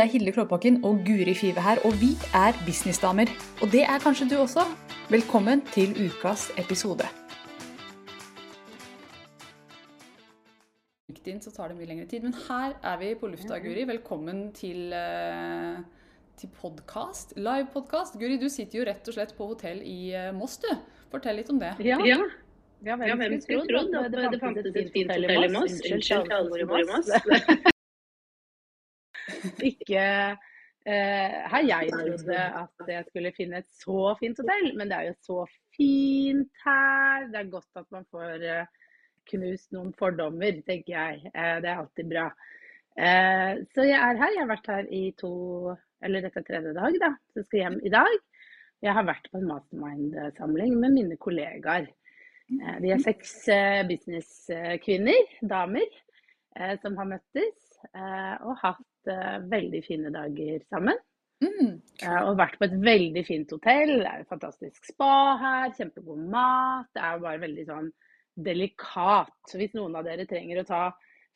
Det er Hilde Klåbakken og Guri Five her, og vi er businessdamer. Og det er kanskje du også. Velkommen til ukas episode. LinkedIn så tar det mye lengre tid, men her er vi på lufta, Guri. Velkommen til, eh, til podkast. Live podkast. Guri, du sitter jo rett og slett på hotell i eh, Moss, du. Fortell litt om det. Ja. ja. Ja, hvem, skulle trodd at det, det fantes et fint hotell i Moss? Unnskyld til alle i Moss. Ikke eh, har jeg trodd at jeg skulle finne et så fint hotell, men det er jo så fint her. Det er godt at man får eh, knust noen fordommer, tenker jeg. Eh, det er alltid bra. Eh, så jeg er her. Jeg har vært her i to, eller dette er tredje dag, da. Så jeg skal hjem i dag. Jeg har vært på en mastermind-samling med mine kollegaer. Eh, vi er seks eh, businesskvinner, damer, som har møttes og hatt veldig fine dager sammen. Mm, og vært på et veldig fint hotell. Det er et fantastisk spa her, kjempegod mat. Det er bare veldig sånn delikat. Så hvis noen av dere trenger å ta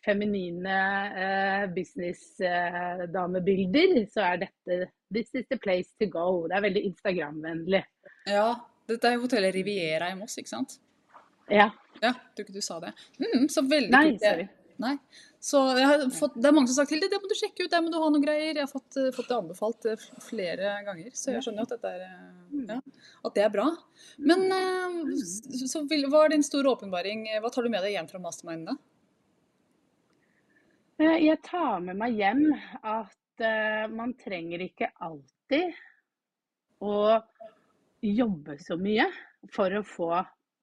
feminine eh, businessdamebilder, eh, så er dette this is the place to go. Det er veldig Instagram-vennlig. Ja, dette er hotellet Riviera i Moss, ikke sant? Ja. Ja, du, du sa det. Mm, så veldig Nei, sorry. Nei. Så fått, det er mange som har sagt til det, det må du sjekke ut, der må du ha noen greier. Jeg har fått, eh, fått det anbefalt eh, flere ganger, så jeg skjønner jo at, er, eh, mm. ja, at det er bra. Men så hva er din store åpenbaring? Hva tar du med deg hjem fra mastermindene? Jeg tar med meg hjem at man trenger ikke alltid å jobbe så mye for å få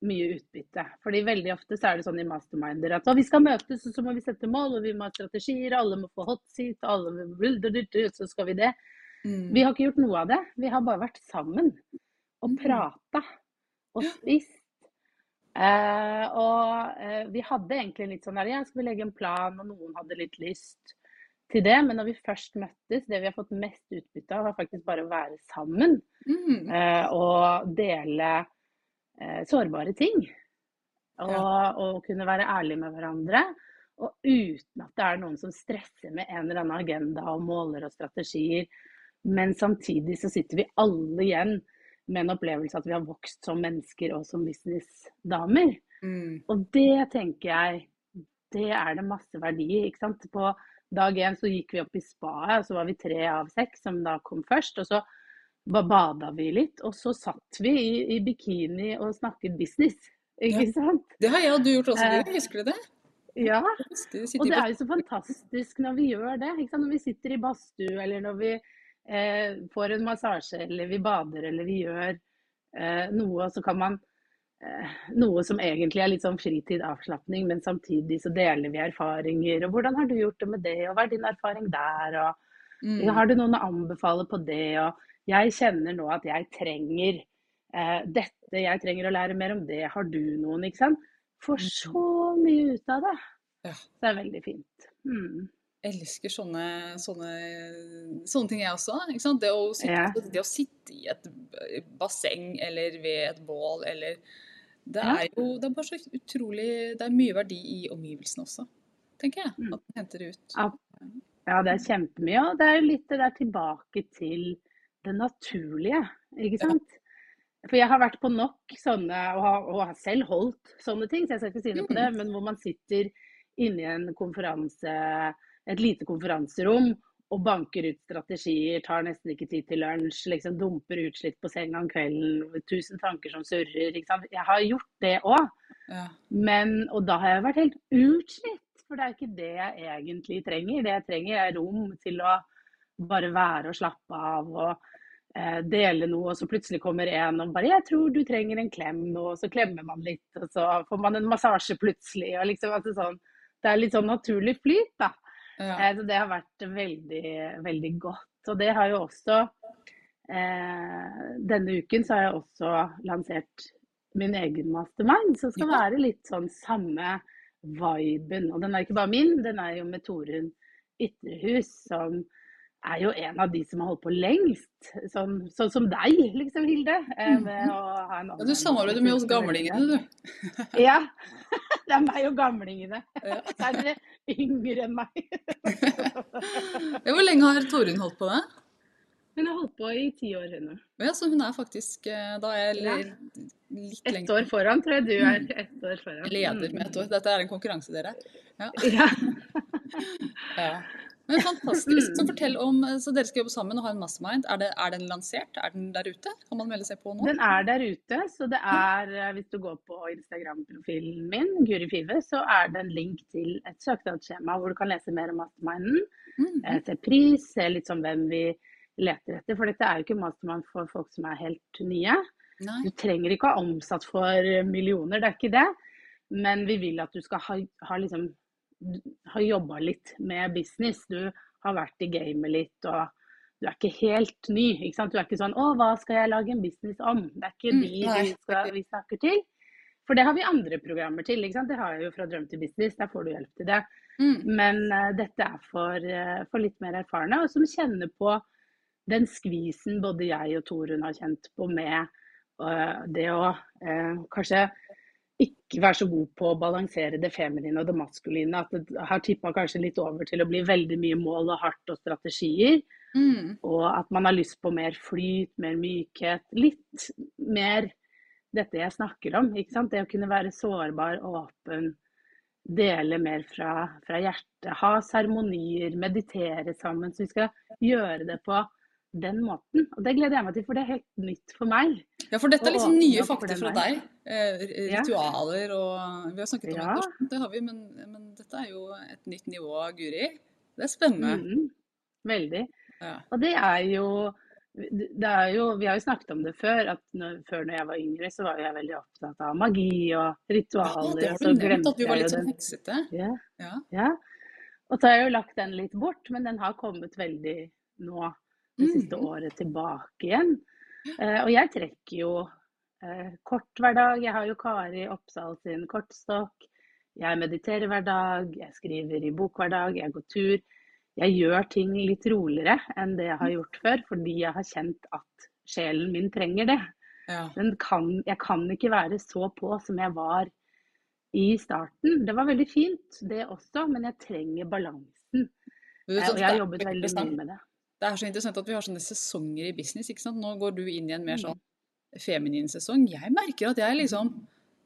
mye utbytte. Fordi veldig ofte så er det sånn i masterminder at vi skal møtes, og så må vi sette mål, og vi må ha strategier, alle må få hot seat, alle må så skal vi det. Mm. Vi har ikke gjort noe av det. Vi har bare vært sammen og mm. prata og spist. Eh, og eh, vi hadde egentlig litt sånn der, ja, skal vi legge en plan, og noen hadde litt lyst til det. Men når vi først møttes, det vi har fått mest utbytte av, var faktisk bare å være sammen. Mm. Eh, og dele eh, sårbare ting. Og, ja. og, kunne være ærlig med hverandre. Og uten at det er noen som stresser med en eller annen agenda og måler og strategier. Men samtidig så sitter vi alle igjen med en opplevelse at vi har vokst som mennesker og som businessdamer. Mm. Og det tenker jeg, det er det masse verdi i. På dag én så gikk vi opp i spaet, og så var vi tre av seks som da kom først. Og så bada vi litt, og så satt vi i, i bikini og snakket business. Ikke ja. sant? Det har jeg og du gjort også, eh, husker du det? Ja, og det er jo så fantastisk når vi gjør det. Når vi sitter i badstue, eller når vi eh, får en massasje, eller vi bader, eller vi gjør eh, noe, så kan man eh, Noe som egentlig er litt sånn fritid, avslapning, men samtidig så deler vi erfaringer. Og hvordan har du gjort det med det, og hva er din erfaring der, og mm. har du noen å anbefale på det, og jeg kjenner nå at jeg trenger eh, dette, jeg trenger å lære mer om det. Har du noen, ikke sant? Får mm. så mye ut av det. Ja. Det er veldig fint. Mm. Jeg elsker sånne, sånne, sånne, ting, jeg også. Det å, sitte, ja. det, å sitte, i et basseng eller ved et bål eller Det er jo det er bare så utrolig Det er mye verdi i omgivelsene også, tenker jeg. Mm. At man henter det ut. Ja, det er kjempemye. Og det er litt det der tilbake til det naturlige, ikke sant. For jeg har vært på nok sånne, og har, og har, selv holdt sånne ting, så jeg skal ikke si noe på det, mm. men hvor man sitter inne i en konferanse, et lite konferanserom og banker ut strategier, tar nesten ikke tid til lunsj, liksom dumper utslitt på senga om kvelden, tusen tanker som surrer. ikke sant? Jeg har gjort det òg, ja. og da har jeg vært helt utslitt. For det er ikke det jeg egentlig trenger. Det jeg trenger, er rom til å bare være og slappe av og eh, dele noe, og så plutselig kommer en og bare 'Jeg tror du trenger en klem nå', og så klemmer man litt, og så får man en massasje plutselig. og liksom altså sånn, Det er litt sånn naturlig flyt, da. Ja. Eh, så det har vært veldig, veldig godt. Og det har jo også eh, Denne uken så har jeg også lansert min egen mastermind, som skal være litt sånn samme viben. Og den er ikke bare min, den er jo med Torunn Ytrehus, som er jo en av de som har holdt på lengst. Sånn, sånn som deg, liksom, Hilde. Eh, mhm. ja, du samarbeider med oss gamlingene, du. ja. Det er meg og gamlingene. Ja. Så er dere yngre enn meg. Hvor lenge har Torunn holdt på det? Hun har holdt på i ti år, hun. Ja, så hun er faktisk eh, Da er jeg Ja. litt Ett lenger år foran, tror jeg du er. Ett år foran. leder med et år. Dette er en konkurranse, dere. Mm. Ja. Ja. Men fantastisk. Så Mm. fortell om, Så dere skal jobbe sammen og ha en mastermind. Er, det, er den lansert? Er den der ute? Kan man melde seg på nå? Den er der ute, så det er eh, Hvis du går på Instagram-profilen min, Guri Five, så er det en link til et søknadsskjema hvor du kan lese mer om masterminden. Mm. eh, Se pris, se litt sånn hvem vi leter etter. For dette er jo ikke mastermind for folk som er helt nye. Nei. Du trenger ikke ha omsatt for millioner, det er ikke det. Men vi vil at du skal ha, ha liksom ha jobba litt med business. Du har vært i gamet litt, og du er ikke helt ny. ikke sant? Du er ikke sånn 'Å, hva skal jeg lage en business om?' Det er ikke Mm, de vi, skal, vi snakker til. For det har vi andre programmer til. ikke sant? Det har jeg jo fra Drøm til business, der får du hjelp til det. Mm. Men uh, dette er for, uh, for litt mer erfarne, og som kjenner på den skvisen både jeg og Torunn har kjent på med uh, det å eh, kanskje ikke være så god på å balansere det feminine og det maskuline. At det har tippa kanskje litt over til å bli veldig mye mål og hardt og strategier. Mm. Og at man har lyst på mer flyt, mer mykhet. Litt mer dette jeg snakker om. ikke sant? Det å kunne være sårbar, åpen. Dele mer fra, fra hjertet. Ha seremonier, meditere sammen. Så vi skal gjøre det på den måten. Og det gleder jeg meg til, for det er helt nytt for meg. Ja, for dette er liksom nye fakta fra deg. Eh, ritualer og Vi har snakket om Ja. meditasjon, det har vi, men, men dette er jo et nytt nivå, Guri. Det er spennende. Mhm. Veldig. Ja. Og det er jo det er jo, Vi har jo snakket om det før, at når, før når jeg var yngre, så var jeg veldig opptatt av magi og ritualer. ja, det har du nevnt, at du var litt sånn heksete. Ja, Ja. ja. Og så har jeg jo lagt den litt bort, men den har kommet veldig nå det siste Mhm. året tilbake igjen. Eh, og jeg trekker jo eh, kort hver dag. Jeg har jo Kari Oppsal sin kortstokk. Jeg mediterer hver dag, jeg skriver i bok hver dag, jeg går tur. Jeg gjør ting litt roligere enn det jeg har gjort før, fordi jeg har kjent at sjelen min trenger det. Ja. Kan, jeg kan ikke være så på som jeg var i starten. Det var veldig fint, det også, men jeg trenger balansen. Eh, at Og jeg har jobbet veldig mye med det. Det er så interessant at vi har sånne sesonger i business. ikke sant? Nå går du inn i en mer Mm. sånn feminin sesong. Jeg merker at jeg liksom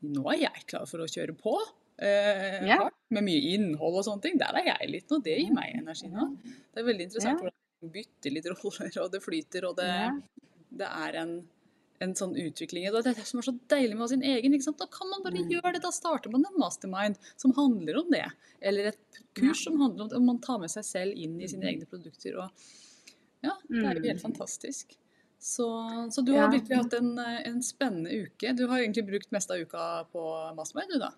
Nå er jeg klar for å kjøre på. Eh, yeah. hardt, Med mye innhold og sånne ting. Der er jeg litt nå. Det gir meg energi nå. Det er veldig interessant yeah. hvordan man bytter litt roller, og det flyter, og det, yeah. det er en, en sånn utvikling det. Det er det som er så deilig med å ha sin egen. ikke sant? Da kan man bare Mm. gjøre det. Da starter man en mastermind som handler om det. Eller et kurs som handler om det. Og man tar med seg selv inn i sine egne produkter. og ja, det er jo helt Mm. fantastisk. Så, så du har Ja. virkelig hatt en, en spennende uke. Du har egentlig brukt mest av uka på Mastermind, du da?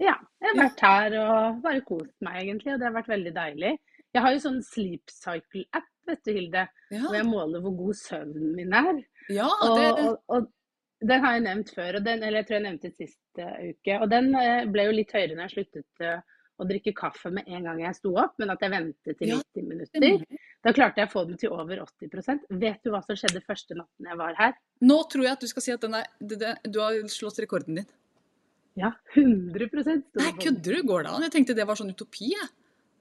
Ja, jeg har Ja. vært her og bare kost meg egentlig, og det har vært veldig deilig. Jeg har jo sånn sleep cycle-app, vet du Hilde, hvor jeg måler hvor god søvnen min er. ja Og, det, og, og den har jeg nevnt før, og den, eller jeg tror jeg nevnte sist uh, uke. Og den uh, ble jo litt høyere når jeg sluttet eh, å drikke kaffe med en gang jeg sto opp, men at jeg ventet til Ja, 90 minutter. Da klarte jeg å få den til over 80% Vet du hva som skjedde første natten jeg var her? Nå tror jeg at du skal si at den er, det, det, du har slått rekorden din. Ja, 100 sto Nei, kødder du? Går det an? Jeg tenkte det var sånn utopi, jeg.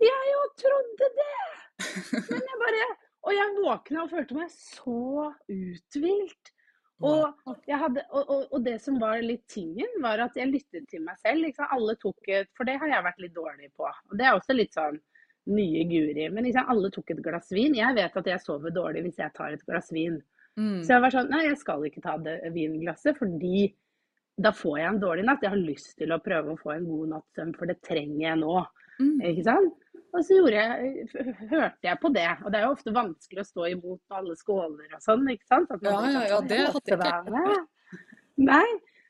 Jeg jo trodde det! Men jeg bare Og jeg våkna og følte meg så uthvilt. Og, hadde, og, og, og det som var litt tingen, var at jeg lyttet til meg selv. Liksom. Alle tok et For det har jeg vært litt dårlig på. Og det er også litt sånn nye Guri. Men liksom, alle tok et glass vin. Jeg vet at jeg sover dårlig hvis jeg tar et glass vin. Mm. Så jeg var sånn Nei, jeg skal ikke ta det vinglasset, fordi da får jeg en dårlig natt. Jeg har lyst til å prøve å få en god natts søvn, for det trenger jeg nå. Mm. Ikke sant? Og så gjorde jeg, hørte jeg på det. Og det er jo ofte vanskelig å stå imot alle skåler og sånn, ikke sant? Ja, ja, ja, det hadde jeg ikke med». Nei,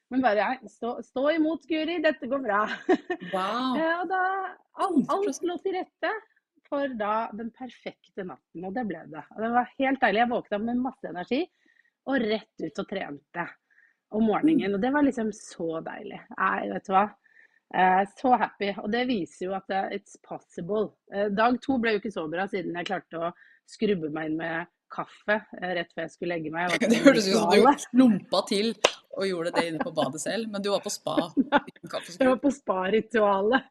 men bare stå, stå imot, Guri. Dette går bra. Wow. Og da alt, alt lå til rette for da den perfekte natten, og det ble det. Og det var helt deilig. Jeg våkna med masse energi og rett ut og trente om morgenen. Og det var liksom så deilig. Nei, vet du hva. Eh, så happy. Og det viser jo at it's possible. Eh, dag to ble jo ikke så bra, siden jeg klarte å skrubbe meg inn med kaffe eh, rett før jeg skulle legge meg. Det hørtes ut som du slumpa til og gjorde det inne på badet selv, men du var på spa. Jeg var på spa-ritualet.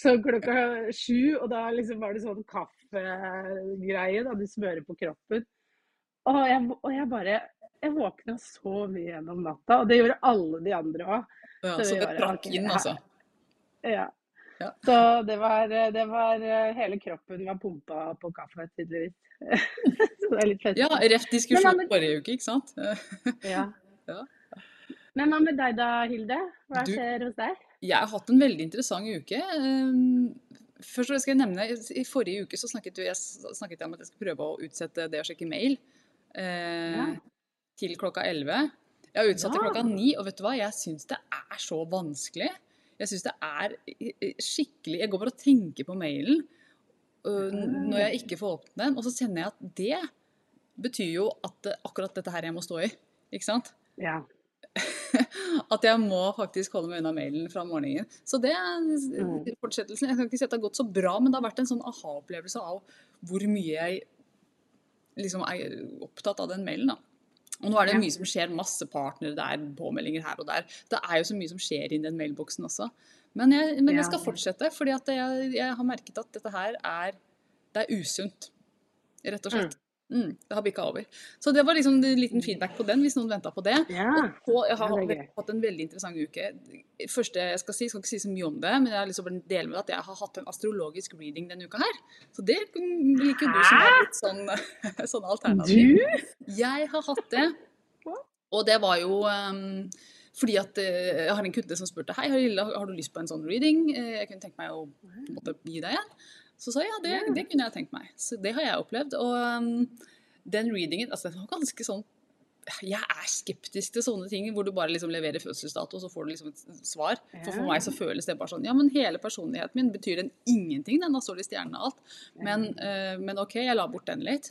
så klokka sju, og da liksom var det sånn kaffegreie da du smører på kroppen. Og jeg, og jeg bare Jeg våkna så mye gjennom natta, og det gjorde alle de andre òg. Ja, så, så det trakk inn, altså? Ja. ja. Så det var, det var Hele kroppen var pumpa på kaffe, tydeligvis. så det er litt festlig. Ja, rett diskusjon forrige uke, ikke sant? ja. ja. Men hva med deg da, Hilde? Hva du, skjer hos deg? Jeg har hatt en veldig interessant uke. Ehm, først skal jeg nevne, I forrige uke så snakket jeg, snakket jeg om at jeg skal prøve å utsette det å sjekke mail eh, ja. til klokka 11. Jeg har utsatt ja. til klokka ni, og vet du hva? Jeg syns det er så vanskelig. Jeg syns det er skikkelig Jeg går bare og tenker på mailen uh, når jeg ikke får åpne den, og så kjenner jeg at det betyr jo at det, akkurat dette her jeg må stå i. Ikke sant? Ja. at jeg må faktisk holde meg unna mailen fra morgenen. Så det er mm. fortsettelsen. Jeg kan ikke si at det har gått så bra, men det har vært en sånn aha-opplevelse av hvor mye jeg liksom er opptatt av den mailen. da. Og nå er det mye som skjer, masse partnere der, påmeldinger her og der. Det er jo så mye som skjer i den mailboksen også. Men jeg, men jeg skal fortsette, fordi jeg, jeg, har merket at dette her er, det er usunt. Rett og slett. Mm. Mm, det har bikka over. Så det var liksom en liten feedback på den, hvis noen venta på det. Ja, og jeg har hatt en veldig interessant uke. Første jeg skal si, skal ikke si så mye om det, men jeg har lyst til å dele med at jeg har hatt en astrologisk reading denne uka her. Så det liker du som er litt sånn, sånn alternativ. Du? Jeg har hatt det. Og det var jo um, fordi at uh, jeg har en kunde som spurte hei, har du lyst på en sånn reading. Uh, jeg kunne tenke meg å måtte, gi deg en. Så sa jeg ja, det, det, kunne jeg tenkt meg. Så det har jeg opplevd. Og um, den readingen altså den var ganske sånn jeg er skeptisk til sånne ting hvor du bare liksom leverer fødselsdato, og så får du liksom et svar. For for meg så føles det bare sånn Ja, men hele personligheten min betyr den ingenting, den. har står i stjernene alt. Men, uh, men, OK, jeg la bort den litt.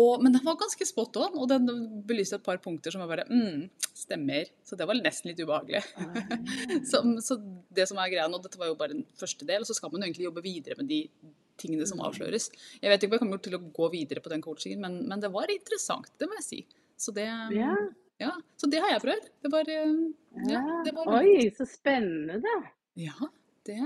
Og, men den var ganske spot on, og den belyste et par punkter som var bare mm, stemmer. Så det var nesten litt ubehagelig. så, så, det som er greia nå, dette var jo bare en første del, og så skal man jo egentlig jobbe videre med de tingene som mm. avsløres. Jeg vet ikke om jeg kommer til å gå videre på den coachingen, men, men det var interessant, det må jeg si. Så det, ja. Ja, så det har jeg prøvd. Det var, eh, ja, det var Oi, så spennende. Ja, det,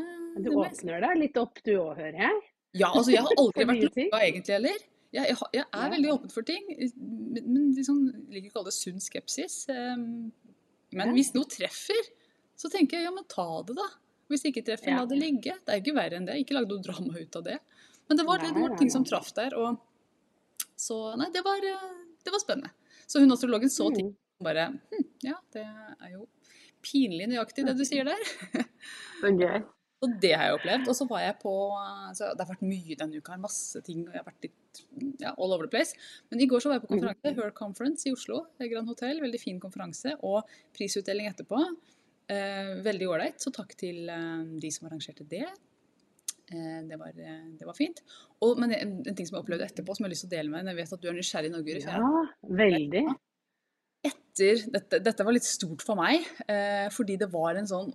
Du åpner deg litt opp du òg, hører jeg? Ja, altså jeg har aldri vært lukka egentlig heller. Jeg, jeg, jeg er ja. veldig åpen for ting, men liksom, jeg liker ikke å kalle det sunn skepsis. Ehm, men hvis noe treffer, så tenker jeg ja, men ta det, da. Hvis det ikke treffer, la det ligge. Det er ikke verre enn det. Ikke lag noe drama ut av det. Men det var, nei, det var ting som traff der. Og så Nei, det var, det var spennende. Så hun astrologen så ting og bare hm, Ja, det er jo pinlig nøyaktig det du sier der. Så gøy. Og det har jeg opplevd. Og så var jeg på så Det har vært mye denne uka, masse ting. og jeg har vært litt ja, all over the place. Men i går så var jeg på konferanse, Her Conference i Oslo. Grand Hotel. Veldig fin konferanse. Og prisutdeling etterpå. Eh, veldig ålreit. Så takk til eh, de som arrangerte det. Eh, det, var, eh, det, var, fint. Og, men en, en, ting som jeg opplevde etterpå, som jeg har lyst til å dele med deg. Jeg vet at du er nysgjerrig i Guri. Ja, veldig. Etter, dette, dette, var litt stort for meg, eh, fordi det var en sånn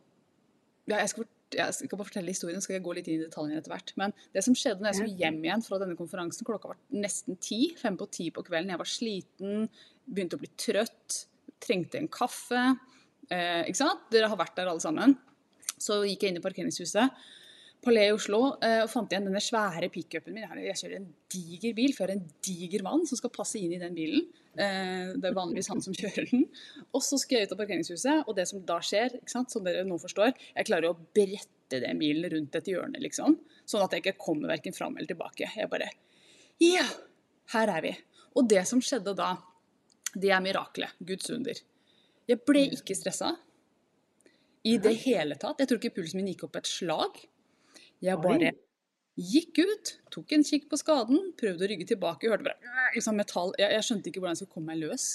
ja, jeg skal jeg skal bare fortelle historien, skal jeg gå litt inn i detaljene etter hvert. Men det som skjedde når jeg skulle hjem igjen fra denne konferansen, klokka var nesten ti, fem på ti på kvelden, jeg var sliten, begynte å bli trøtt, trengte en kaffe. Eh, ikke sant? Dere har vært der alle sammen. Så gikk jeg inn i parkeringshuset. Palais i Oslo eh, og fant igjen denne svære pickupen min. Jeg kjører en diger bil, for jeg har en diger mann som skal passe inn i den bilen. Eh, det er vanligvis han som kjører den. Og så skal jeg ut av parkeringshuset, og det som da skjer, sant, som dere nå forstår, jeg klarer å brette den bilen rundt et hjørne, liksom. Sånn at jeg ikke kommer verken fram eller tilbake. Jeg bare Ja, her er vi. Og det som skjedde da, det er miraklet. Guds under. Jeg ble ikke stressa i det hele tatt. Jeg tror ikke pulsen min gikk opp et slag. Jeg bare gikk ut, tok en kikk på skaden, prøvde å rygge tilbake. Hørte bare liksom metall. Jeg, jeg, skjønte ikke hvordan jeg skulle komme meg løs.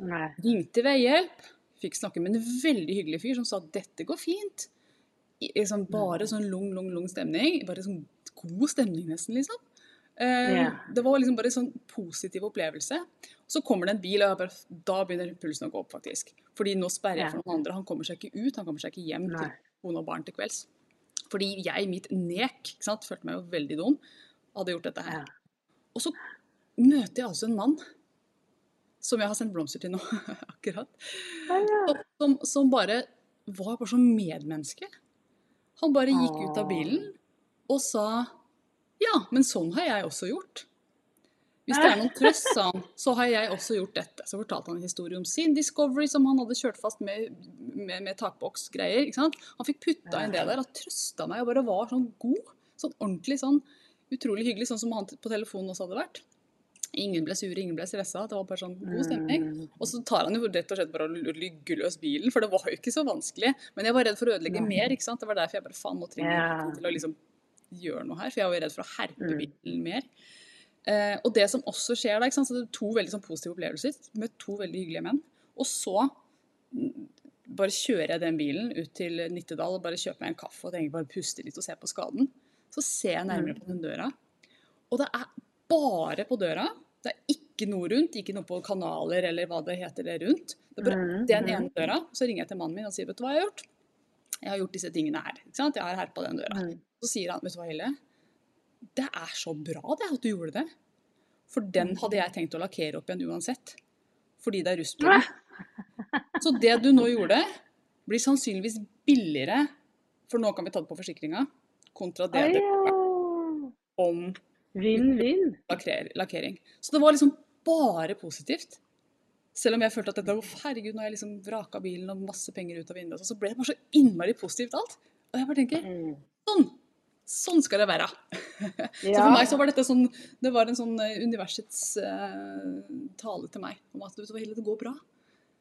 Nei. Ringte veihjelp. Fikk snakke med en veldig hyggelig fyr som sa at dette går fint. Liksom bare sånn lung, lung, lung stemning. Bare sånn god stemning nesten, liksom. Yeah. Det var liksom bare en sånn positiv opplevelse. Så kommer det en bil, og bare, da begynner pulsen å gå opp, faktisk. Fordi nå sperrer jeg for noen andre. Han kommer seg ikke ut, han kommer seg ikke hjem Nei. til kone og barn til kvelds. Fordi jeg, mitt nek, sant, følte meg jo veldig dum, hadde gjort dette her. Og så møter jeg altså en mann. som jeg har sendt blomster til nå akkurat, som, som bare var bare som medmenneske. Han bare gikk ut av bilen og sa ja, men sånn har jeg også gjort. Hvis det er noen trøst, sa han, så har jeg også gjort dette. Så fortalte han en historie om sin Discovery som han hadde kjørt fast med, med, med takboksgreier. ikke sant? Han fikk putta inn det der og trøsta meg og bare var sånn god. Sånn ordentlig sånn utrolig hyggelig, sånn som han på telefonen også hadde vært. Ingen ble sure, ingen ble stressa. Det var bare sånn god stemning. Og så tar han jo rett og slett bare og lygger løs bilen, for det var jo ikke så vanskelig. Men jeg var redd for å ødelegge mer, ikke sant. Det var derfor jeg bare faen, nå trenger jeg til å liksom gjøre noe her. For jeg var jo redd for å herpe Mm. bilen mer. Eh, og det som også skjer da, ikke sant, så det er to veldig sånn positive opplevelser med to veldig hyggelige menn. Og så mm, bare kjører jeg den bilen ut til Nittedal og bare kjøper meg en kaffe og tenker bare puste litt og se på skaden. Så ser jeg nærmere på den døra, og det er bare på døra. Det er ikke noe rundt, ikke noe på kanaler eller hva det heter det rundt. Det er bare Mm, den mm. ene døra. Så ringer jeg til mannen min og sier vet du hva jeg har gjort? Jeg har gjort disse tingene her. ikke sant? Jeg har herpa den døra. Så sier han vet du hva Hille, det er så bra det at du gjorde det. For den hadde jeg tenkt å lakkere opp igjen uansett. Fordi det er rust på den. Så det du nå gjorde, blir sannsynligvis billigere, for nå kan vi ta det på forsikringa, kontra det det om Vinn-vinn. lakker, lakkering. Så det var liksom bare positivt. Selv om jeg følte at dette, var, herregud, nå har jeg liksom vraka bilen og masse penger ut av vinduet, så ble det bare så innmari positivt alt. Og jeg bare tenker Mm. sånn! Sånn skal det være. Så for meg så var dette sånn Det var en sånn eh, universets uh, tale til meg om at Hilde, det går bra.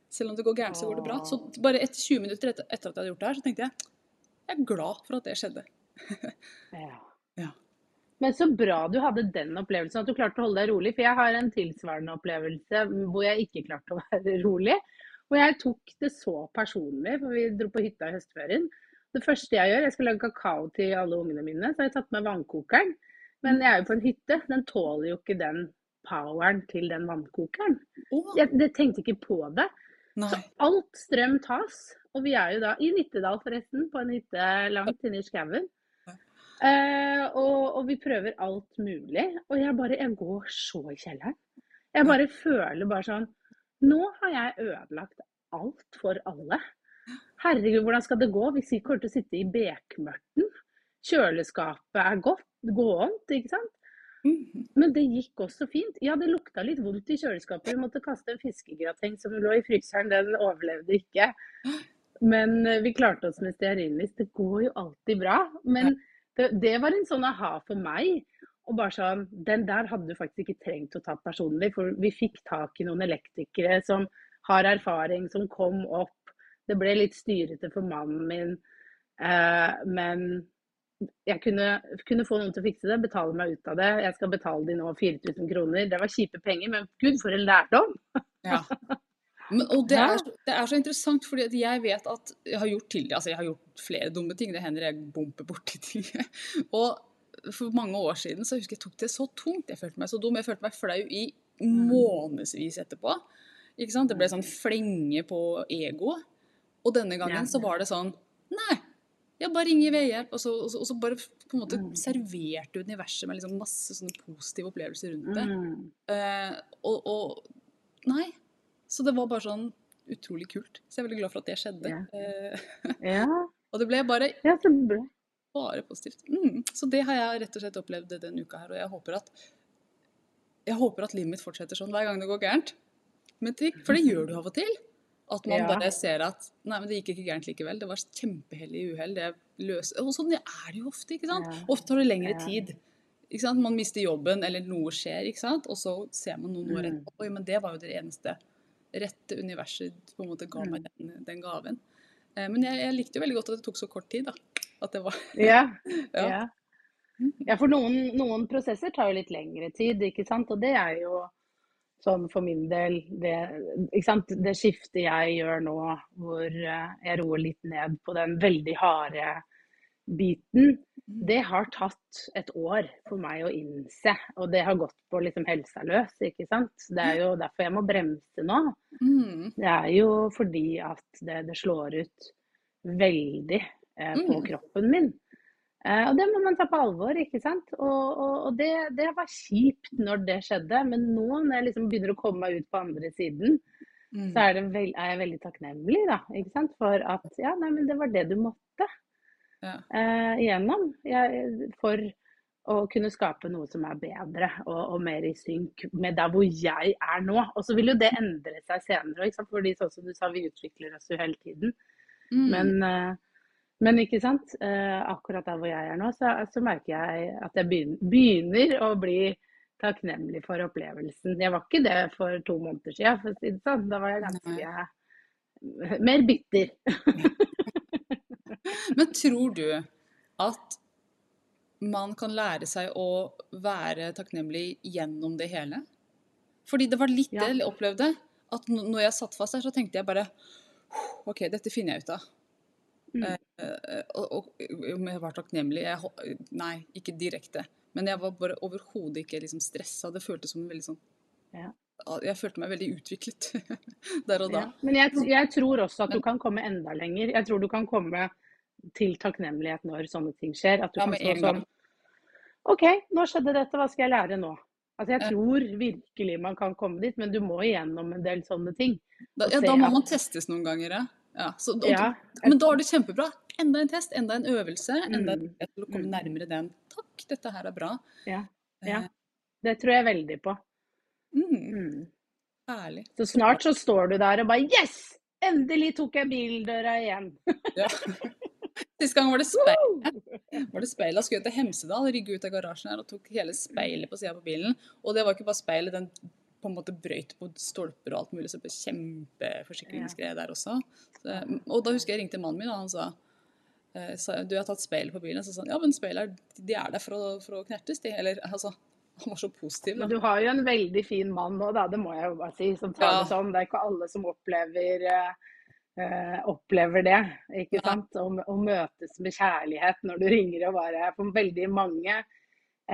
Selv om det går gærent, så går det bra. Så bare etter 20 minutter etter, etter at jeg hadde gjort det her, så tenkte jeg jeg er glad for at det skjedde. Ja. Ja. Men så bra du hadde den opplevelsen, at du klarte å holde deg rolig. For jeg har en tilsvarende opplevelse hvor jeg ikke klarte å være rolig. Og jeg tok det så personlig, for vi dro på hytta i høstferien. Det første jeg gjør, jeg skal lage kakao til alle ungene mine, så har jeg tatt med vannkokeren. Men jeg er jo på en hytte, den tåler jo ikke den poweren til den vannkokeren. Jeg, jeg tenkte ikke på det. nei. Alt strøm tas. Og vi er jo da i Nittedal, forresten, på en hytte langt inne i skauen. Eh, og, og vi prøver alt mulig. Og jeg bare Jeg går så i kjelleren. Jeg bare føler bare sånn Nå har jeg ødelagt alt for alle. Herregud, hvordan skal det gå hvis vi kommer til å sitte i bekmørten? Kjøleskapet er godt, gåent, ikke sant? Mhm. Men det gikk også fint. Ja, det lukta litt vondt i kjøleskapet. Vi måtte kaste en fiskegrateng som lå i fryseren. Den overlevde ikke. Men eh, vi klarte oss med stearinlys. Det går jo alltid bra. Men det, det var en sånn aha for meg. Og bare sånn, Den der hadde du faktisk ikke trengt å ta personlig, for vi fikk tak i noen elektrikere som har erfaring, som kom opp. Det ble litt styrete for mannen min. Eh, men jeg kunne, kunne få noen til å fikse det, betale meg ut av det. Jeg skal betale de nå 4000 kroner. Det var kjipe penger, men gud, for en lærdom! Ja. Men, og det er, det er så interessant, fordi jeg vet at jeg har gjort til, altså jeg har gjort flere dumme ting. Det hender jeg bomper borti ting. Og for mange år siden så husker jeg tok det så tungt. Jeg følte meg så dum. Jeg følte meg flau i månedsvis etterpå. Ikke sant? Det ble sånn flenge på egoet. Og denne gangen så var det sånn Nei, jeg bare ringer vedhjelp. Og så, og så, og så bare på en måte Mm. serverte universet med liksom masse sånne positive opplevelser rundt det. Mm. Eh, og, og Nei. Så det var bare sånn utrolig kult. Så jeg er veldig glad for at det skjedde. Ja. Ja, og det ble bare, ja, så bra. bare positivt. Mm. Så det har jeg rett og slett opplevd denne uka her, og jeg håper at jeg håper at livet mitt fortsetter sånn hver gang det går gærent. Men det, for det gjør du av og til. At man Ja. bare ser at nei, men det gikk ikke gærent likevel. Det var kjempehellig uhell. Det løser Og sånn er det jo ofte, ikke sant. Ja. Ofte tar det lengre Ja. tid. Ikke sant? Man mister jobben, eller noe skjer, ikke sant. Og så ser man noen år Mm. etterpå. Oi, men det var jo det eneste rette universet på en måte ga meg Mm. den, den gaven. Eh, Men jeg, jeg likte jo veldig godt at det tok så kort tid, da. At det var Ja. Ja. ja. ja for noen, noen prosesser tar jo litt lengre tid, ikke sant. Og det er jo sånn for min del det, det skiftet jeg gjør nå, hvor eh, jeg roer litt ned på den veldig harde biten, det har tatt et år for meg å innse. Og det har gått på liksom helsa løs, ikke sant. Det er jo derfor jeg må bremse nå. mm. Det er jo fordi at det, det slår ut veldig eh, på Mm. kroppen min. Eh, og det må man ta på alvor, ikke sant. Og, og, og det, det, var kjipt når det skjedde, men nå når jeg liksom begynner å komme meg ut på andre siden, mm. så er, veld, er, jeg veldig takknemlig da, ikke sant? for at ja, nei, men det var det du måtte ja. eh, igjennom. Jeg, for å kunne skape noe som er bedre og, og, mer i synk med der hvor jeg er nå. Og så vil jo det endre seg senere, ikke sant? fordi sånn som du sa, vi utvikler oss jo hele tiden. Mm. Men eh, men ikke sant, eh, akkurat der hvor jeg er nå, så, så merker jeg at jeg begynner, begynner, å bli takknemlig for opplevelsen. Jeg var ikke det for to måneder siden, for å si det sånn. Da var jeg ganske mer bitter. Men tror du at man kan lære seg å være takknemlig gjennom det hele? Fordi det var litt ja. det jeg opplevde. At når jeg satt fast der, så tenkte jeg bare OK, dette finner jeg ut av. Mm. Eh, og, om jeg var takknemlig jeg, Nei, ikke direkte. Men jeg var bare overhodet ikke liksom stressa. Det føltes som veldig sånn ja. Jeg følte meg veldig utviklet der og da. Ja. Men jeg, jeg, tror også at du kan komme enda lenger. Jeg tror du kan komme til takknemlighet når sånne ting skjer. At du ja, kan stå sånn OK, nå skjedde dette, hva skal jeg lære nå? Altså Jeg tror virkelig man kan komme dit, men du må igjennom en del sånne ting. Da, ja, da må man testes noen ganger, ja. Ja, så, og, ja. Men da er det kjempebra. Enda en test, enda en øvelse. Enda en mm. til å komme mm. nærmere den. Takk, dette her er bra. Ja. ja. Eh. Det tror jeg veldig på. Mm. mm. Herlig. Så snart så står du der og bare Yes! Endelig tok jeg bildøra igjen. ja. Sist gang var det speil. Var det speil. Da skulle jeg til Hemsedal, rygge ut av garasjen her og tok hele speilet på sida på bilen. Og det var ikke bare speilet, den på en måte brøyt på stolper og alt mulig, så det ble kjempeforsikringsgreier der også. Så, og da husker jeg ringte mannen min, og han sa eh, du har tatt speil på bilen. Så sa han ja, men speil er, de er der for å, for å knertes, de. Eller altså han var så positiv. Da. Men du har jo en veldig fin mann nå, da. Det må jeg jo bare si. Som tar ja. det sånn. Det er ikke alle som opplever, uh, opplever det. ikke ja. sant? Å møtes med kjærlighet når du ringer og bare For veldig mange Eh,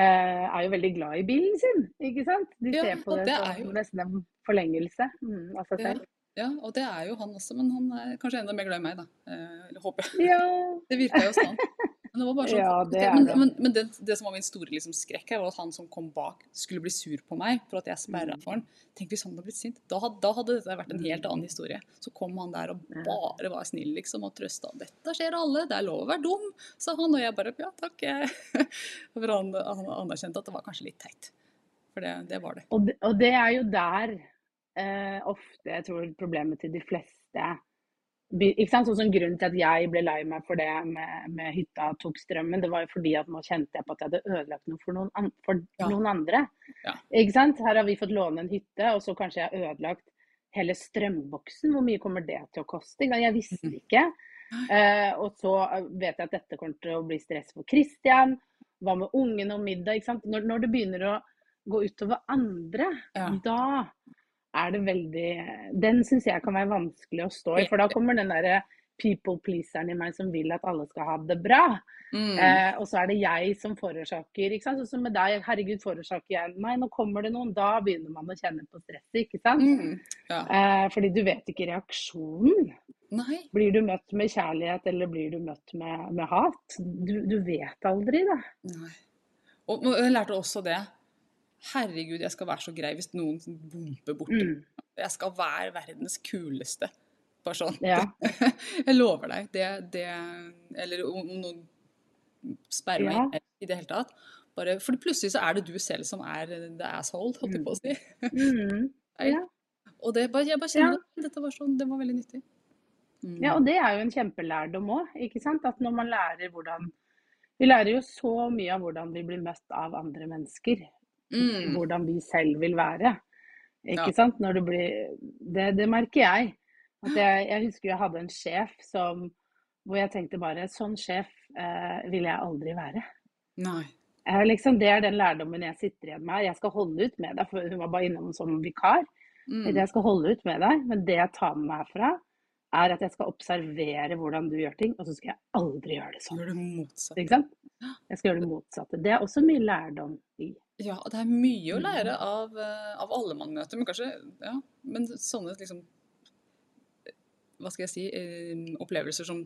er jo veldig glad i bilen sin, ikke sant? De ja, ser på det, det som jo... nesten en forlengelse mm, av seg selv. Ja, og det er jo han også, men han er kanskje enda mer glad i meg, da. Eh, håper jeg. Ja. Det virka jo sånn. Men det var bare sånn, ja, det er men, det. Men, men det, det, som var min store liksom, skrekk her, var at han som kom bak, skulle bli sur på meg for at jeg sperra mm. for han. Tenk hvis han hadde blitt sint. Da, da, hadde dette vært en helt annen historie. Så kom han der og bare var snill liksom, og trøsta. 'Dette skjer alle, det er lov å være dum', sa han. Og jeg bare 'ja, takk'. For han, han anerkjente at det var kanskje litt teit. For det, det var det. Og, det. og det er jo der eh, ofte jeg tror problemet til de fleste ikke sant? Sånn Grunnen til at jeg ble lei meg for det med, med, hytta tok strømmen, det var jo fordi at nå kjente jeg på at jeg hadde ødelagt noe for noen, an for ja. noen andre. Ja. Ikke sant? Her har vi fått låne en hytte, og så kanskje jeg har ødelagt hele strømboksen. Hvor mye kommer det til å koste? Jeg visste mhm. ikke. Uh, og så vet jeg at dette kommer til å bli stress for Christian. Hva med ungene og middag? Ikke sant? Når, når det begynner å gå utover andre, ja. da er det veldig Den syns jeg kan være vanskelig å stå i. For da kommer den derre people pleaseren i meg som vil at alle skal ha det bra. Mm. Eh, og så er det jeg som forårsaker. ikke sant? Sånn som med deg, herregud, forårsaker jeg meg? nå kommer det noen. Da begynner man å kjenne på stresset, ikke sant? Mm. Ja. Eh, fordi du vet ikke reaksjonen. Nei. Blir du møtt med kjærlighet, eller blir du møtt med, med hat? Du, du, vet aldri, da. Nei. Og jeg lærte også det Herregud, jeg skal være så grei hvis noen bomper borti. Mm. Jeg skal være verdens kuleste. Bare sånn. Ja. jeg lover deg. Det, det Eller om noen sperrer ja. meg i det hele tatt. Bare, for plutselig så er det du selv som er the asshole, holdt jeg på å si. Mm. ja. Og det, jeg bare kjenner ja. dette var sånn, det var veldig nyttig. Mm. Ja, og det er jo en kjempelærdom òg, ikke sant. At når man lærer hvordan Vi lærer jo så mye av hvordan vi blir møtt av andre mennesker mm. hvordan vi selv vil være. Ikke ja. sant? Når det blir det, det merker jeg. At jeg, jeg, husker jeg hadde en sjef som hvor jeg tenkte bare Sånn sjef eh, vil jeg aldri være. Nei. Eh, liksom, det er den lærdommen jeg sitter igjen med. Jeg skal holde ut med deg, for hun var bare innom som vikar. Mm. Jeg skal holde ut med deg, men det jeg tar med meg herfra, er at jeg skal observere hvordan du gjør ting, og så skal jeg aldri gjøre det sånn. Gjør det motsatte. Ikke sant? Jeg skal gjøre det motsatte. Det er også mye lærdom i. Ja, det er mye å lære mm. av, eh, av alle møter, men kanskje ja, men sånne liksom Hva skal jeg si eh, Opplevelser som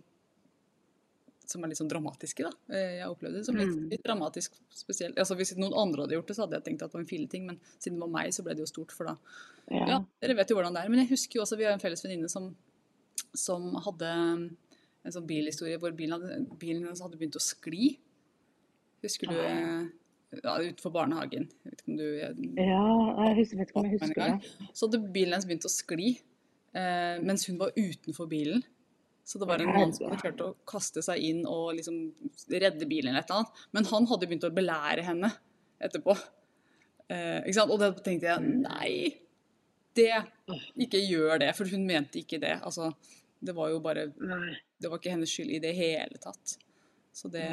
som er litt sånn dramatiske. da. Eh, jeg opplevde det som litt, Mm. litt dramatisk spesielt. Altså Hvis noen andre hadde gjort det, så hadde jeg tenkt at det var en filleting, men siden det var meg, så ble det jo stort. For da Ja. Ja, dere vet jo hvordan det er. Men jeg husker jo også, vi har en felles venninne som, som hadde en sånn bilhistorie hvor bilen, hadde, bilen hadde begynt å skli. Husker du Ah. Ja, Utenfor barnehagen. Jeg vet ikke om du Ja, jeg husker, vet ikke om jeg husker det. Så hadde bilen hennes begynt å skli eh, mens hun var utenfor bilen. Så det var en mann som hadde klart å kaste seg inn og liksom redde bilen eller et eller annet. Men han hadde begynt å belære henne etterpå. Eh, ikke sant? Og da tenkte jeg nei, det Ikke gjør det. For hun mente ikke det. Altså, det var jo bare Det var ikke hennes skyld i det hele tatt. Så det,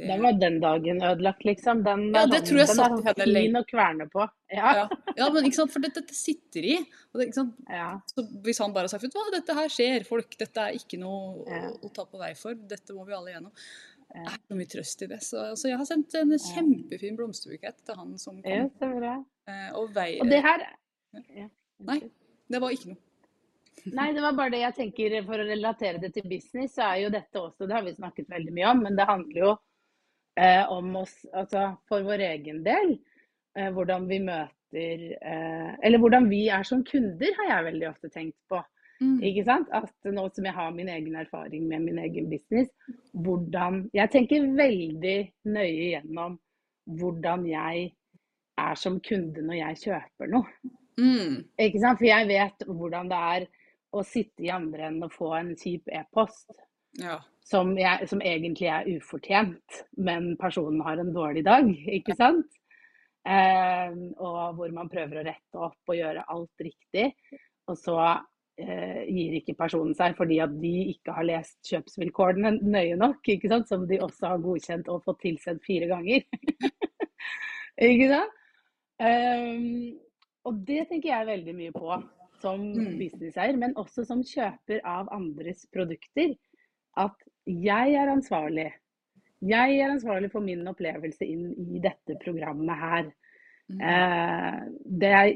det Den var den dagen ødelagt, liksom. Den, Ja, det tror jeg satt henne lenge. å kverne på. Ja. ja. ja, men ikke sant, for dette, dette sitter i. Og det, ikke sant? ja. Så hvis han bare har sagt ut hva, dette her skjer, folk, dette er ikke noe å, å ta på vei for, dette må vi alle gjennom. Det er så mye trøst i det. Så, så jeg har sendt en kjempefin blomsterbukett til han som kom. ja, så bra. Eh, og vei, Og det her. Nei, det var ikke noe. Nei, det var bare det jeg tenker for å relatere det til business, så er jo dette også, det har vi snakket veldig mye om, men det handler jo eh, om oss, altså for vår egen del, eh, hvordan vi møter, eh, eller hvordan vi er som kunder, har jeg veldig ofte tenkt på. Mm. Ikke sant? At nå som jeg har min egen erfaring med min egen business, hvordan Jeg tenker veldig nøye gjennom hvordan jeg er som kunde når jeg kjøper noe. Mm. Ikke sant? For jeg vet hvordan det er å sitte i andre enden og få en kjip e-post Ja. Som, jeg, som egentlig er ufortjent, men personen har en dårlig dag, ikke sant? Eh, og hvor man prøver å rette opp og gjøre alt riktig. Og så eh, gir ikke personen seg fordi at de ikke har lest kjøpsvilkårene nøye nok, ikke sant? som de også har godkjent og fått tilsendt fire ganger. ikke sant? Eh, og det tenker jeg veldig mye på som Mm. businesseier, men også som kjøper av andres produkter. At jeg er ansvarlig. Jeg er ansvarlig for min opplevelse inn i dette programmet her. Mm. Eh, det er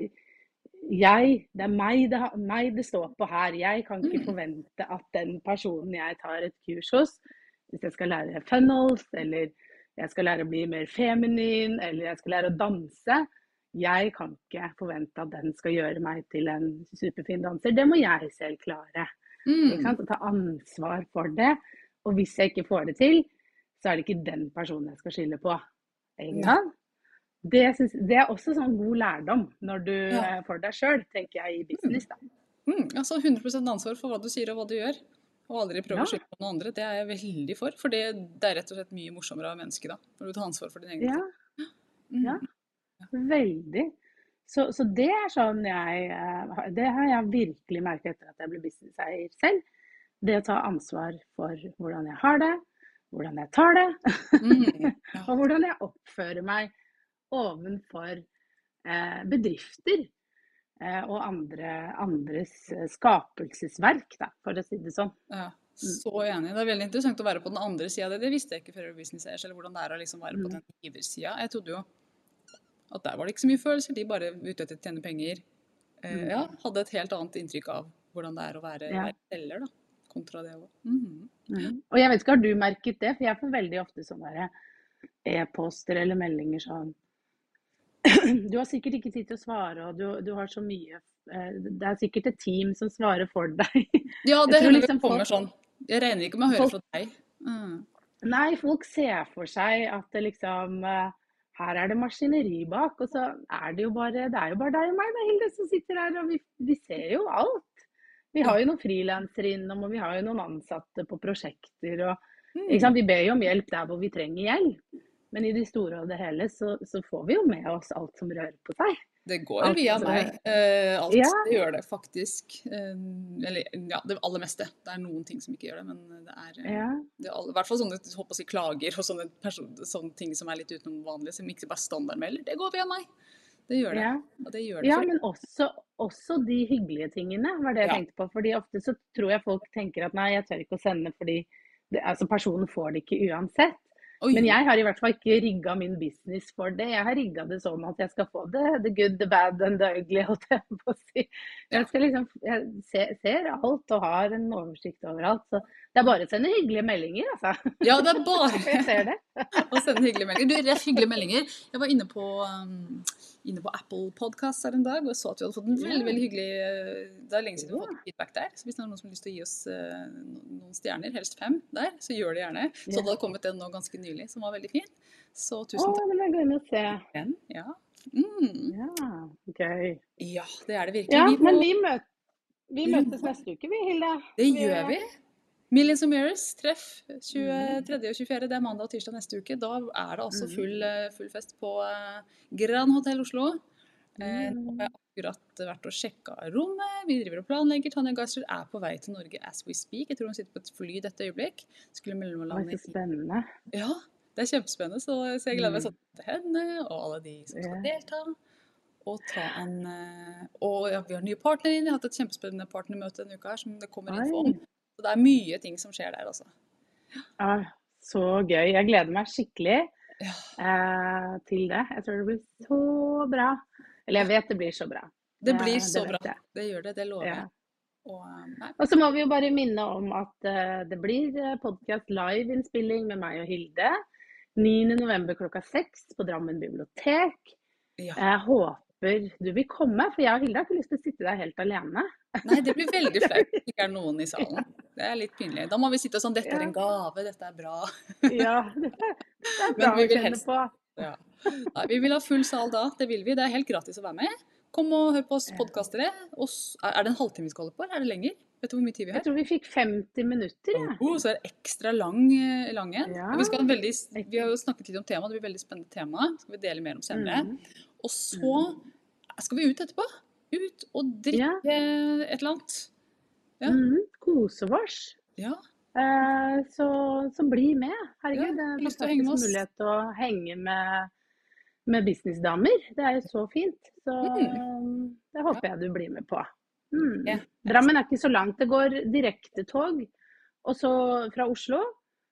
jeg, det er meg det, meg det står på her. Jeg kan ikke Mm. forvente at den personen jeg tar et kurs hos, hvis jeg skal lære funnels, eller jeg skal lære å bli mer feminin, eller jeg skal lære å danse, jeg kan ikke forvente at den skal gjøre meg til en superfin danser. Det må jeg selv klare. Ikke Mm. Å ta ansvar for det. Og hvis jeg ikke får det til, så er det ikke den personen jeg skal skylde på. Ja. Det, synes, det er også sånn god lærdom når du Ja. får deg sjøl, tenker jeg, i business. Da. Mm. Altså 100% ansvar for hva du sier og hva du gjør. Og aldri prøve Ja. å skylde på noen andre. Det er jeg veldig for. For det, det er rett og slett mye morsommere av mennesket da. Når du tar ansvar for din egen Ja, ting. Mm. ja. veldig. Så, så det er sånn jeg eh, Det har jeg virkelig merket etter at jeg ble businesseier selv. Det å ta ansvar for hvordan jeg har det, hvordan jeg tar det, Mm. Ja. og hvordan jeg oppfører meg ovenfor eh, bedrifter eh, og andre, andres skapelsesverk, da, for å si det sånn. Ja, så enig. Det er veldig interessant å være på den andre sida. Det, det visste jeg ikke før jeg ble businesseier, eller hvordan det er å liksom være på Mm. den giversida. Jeg trodde jo at der var det ikke så mye følelser, de bare ute etter å tjene penger. Eh, Mm. ja, hadde et helt annet inntrykk av hvordan det er å være, Ja. selger, da. Kontra det òg. -hmm. Mm. Og jeg vet ikke, har du merket det? For jeg får veldig ofte sånne e-poster eller meldinger sånn Du har sikkert ikke tid til å svare, og du, du har så mye eh, Det er sikkert et team som svarer for deg. Ja, det hender liksom det kommer folk- sånn. Jeg regner ikke med å høre folk- fra deg. Mm. Nei, folk ser for seg at det liksom eh, Her er det maskineri bak, og så er det jo bare Det er jo bare deg og meg, da, Hilde, som sitter her, og vi, vi ser jo alt. Vi har jo noen frilansere innom, og vi har jo noen ansatte på prosjekter. og Mm. Vi ber jo om hjelp der hvor vi trenger hjelp. Men i det store og det hele så, så får vi jo med oss alt som rører på seg. Det går Alt, via meg. Uh, alt. ja. Det gjør det faktisk. Uh, eller ja, det aller meste. Det er noen ting som ikke gjør det, men det er uh, Ja. det alle, I hvert fall sånne håper jeg, klager og sånne, person, sånne ting som er litt utenom vanlig, som ikke bare standardmelder. Det går via meg. Det gjør det. Ja. Det gjør det ja, men også, også de hyggelige tingene var det jeg tenkte på. Fordi ofte så tror jeg folk tenker at nei, jeg tør ikke å sende fordi det, altså personen får det ikke uansett. Oi. Men jeg har i hvert fall ikke rigga min business for det. Jeg har rigga det sånn at jeg skal få det the good, the bad and the ugly, holdt jeg på å si. Jeg, skal liksom, jeg ser, ser, alt og har en oversikt overalt. Så det er bare å sende hyggelige meldinger, altså. Ja, det er bare det. å sende hyggelige meldinger. Du, rett hyggelige meldinger. Jeg var inne på um, inne på Apple Podcast her en dag og så at vi hadde fått en veldig veldig hyggelig eh, Det er lenge siden vi har fått feedback der. Så hvis det er noen som har lyst til å gi oss uh, noen stjerner, helst fem der, så gjør det gjerne. Så det hadde kommet en nå ganske nylig som var veldig fin. Så tusen takk. Å, det må jeg gå inn og se. Den, ja. Mm. ja. Gøy. Ja, det er det virkelig. Ja, men vi, møt, vi møtes neste uke, vi, Hilde. Det gjør vi. Millions of Mirrors, treff 23. og 24. Det er mandag og tirsdag neste uke. Da er det altså full, eh, full fest på eh, Grand Hotell Oslo. Eh, har jeg akkurat vært og sjekka rommet. Vi driver og planlegger. Tanja Geisler er på vei til Norge as we speak. Jeg tror hun sitter på et fly i dette øyeblikk. Skulle mellomlande spennende. Ja, det er kjempespennende. Så, så jeg gleder meg sånn til henne og alle de som skal delta. Og ta en Og ja, vi har nye partnere inn. Jeg har hatt et kjempespennende partnermøte denne uka her som det kommer info om. Så det er mye ting som skjer der, altså. Ja, så gøy. Jeg gleder meg skikkelig ja. eh, til det. Jeg tror det blir så bra. Eller jeg vet det blir så bra. Det blir så det bra. Det gjør det. Det lover jeg. Og, eh, og, så må vi jo bare minne om at uh, det blir eh, podkast live-innspilling med meg og Hilde. 9.11. klokka seks på Drammen bibliotek. Ja. Jeg håper du vil komme, for jeg og Hilde har ikke lyst til å sitte der helt alene. Nei, det blir veldig flaut hvis det ikke er noen i salen. Det er litt pinlig. Da må vi sitte sånn 'Dette er en gave, dette er bra'. Ja, dette er bra å kjenne på. Ja. Nei, vi vil ha full sal da. Det vil vi. Det er helt gratis å være med. Kom og hør på oss podkastere. Er det en halvtime vi skal holde på, eller er det lenger? Vet du hvor mye tid vi har? Jeg tror vi fikk 50 minutter. Ja. Oh, så er det ekstra lang, eh, lang en. Ja. Vi, vi, har jo snakket litt om temaet, det blir veldig spennende tema. Det skal vi dele mer om senere. Mm. Og så skal vi ut etterpå ut og drikke ja. et eller annet. Ja. Mm, kose oss. Ja. Eh, så, så, bli med. Herregud, det er fantastisk mulighet til å henge med, med businessdamer. Det er jo så fint. Så mm. det håper jeg du blir med på. Mm. Yeah. Drammen er ikke så langt. Det går direktetog og fra Oslo.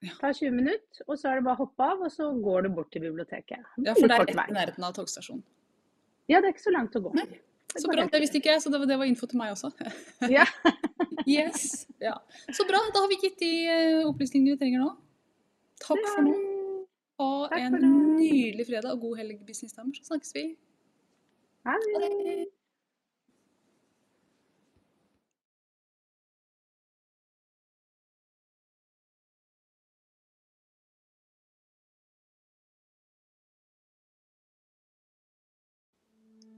Det tar 20 minutter, og så er det bare å hoppe av, og så går du bort til biblioteket. Ja, for det er rett i nærheten av togstasjonen? Ja, det er ikke så langt å gå. Nei. Så bra, det visste ikke jeg, så det var, det var info til meg også. Ja. yes. Ja. Så bra, da har vi gitt de eh, opplysningene vi trenger nå. Takk for nå. Ha en nydelig fredag og god helg, businessdamer. Så snakkes vi. Ha det.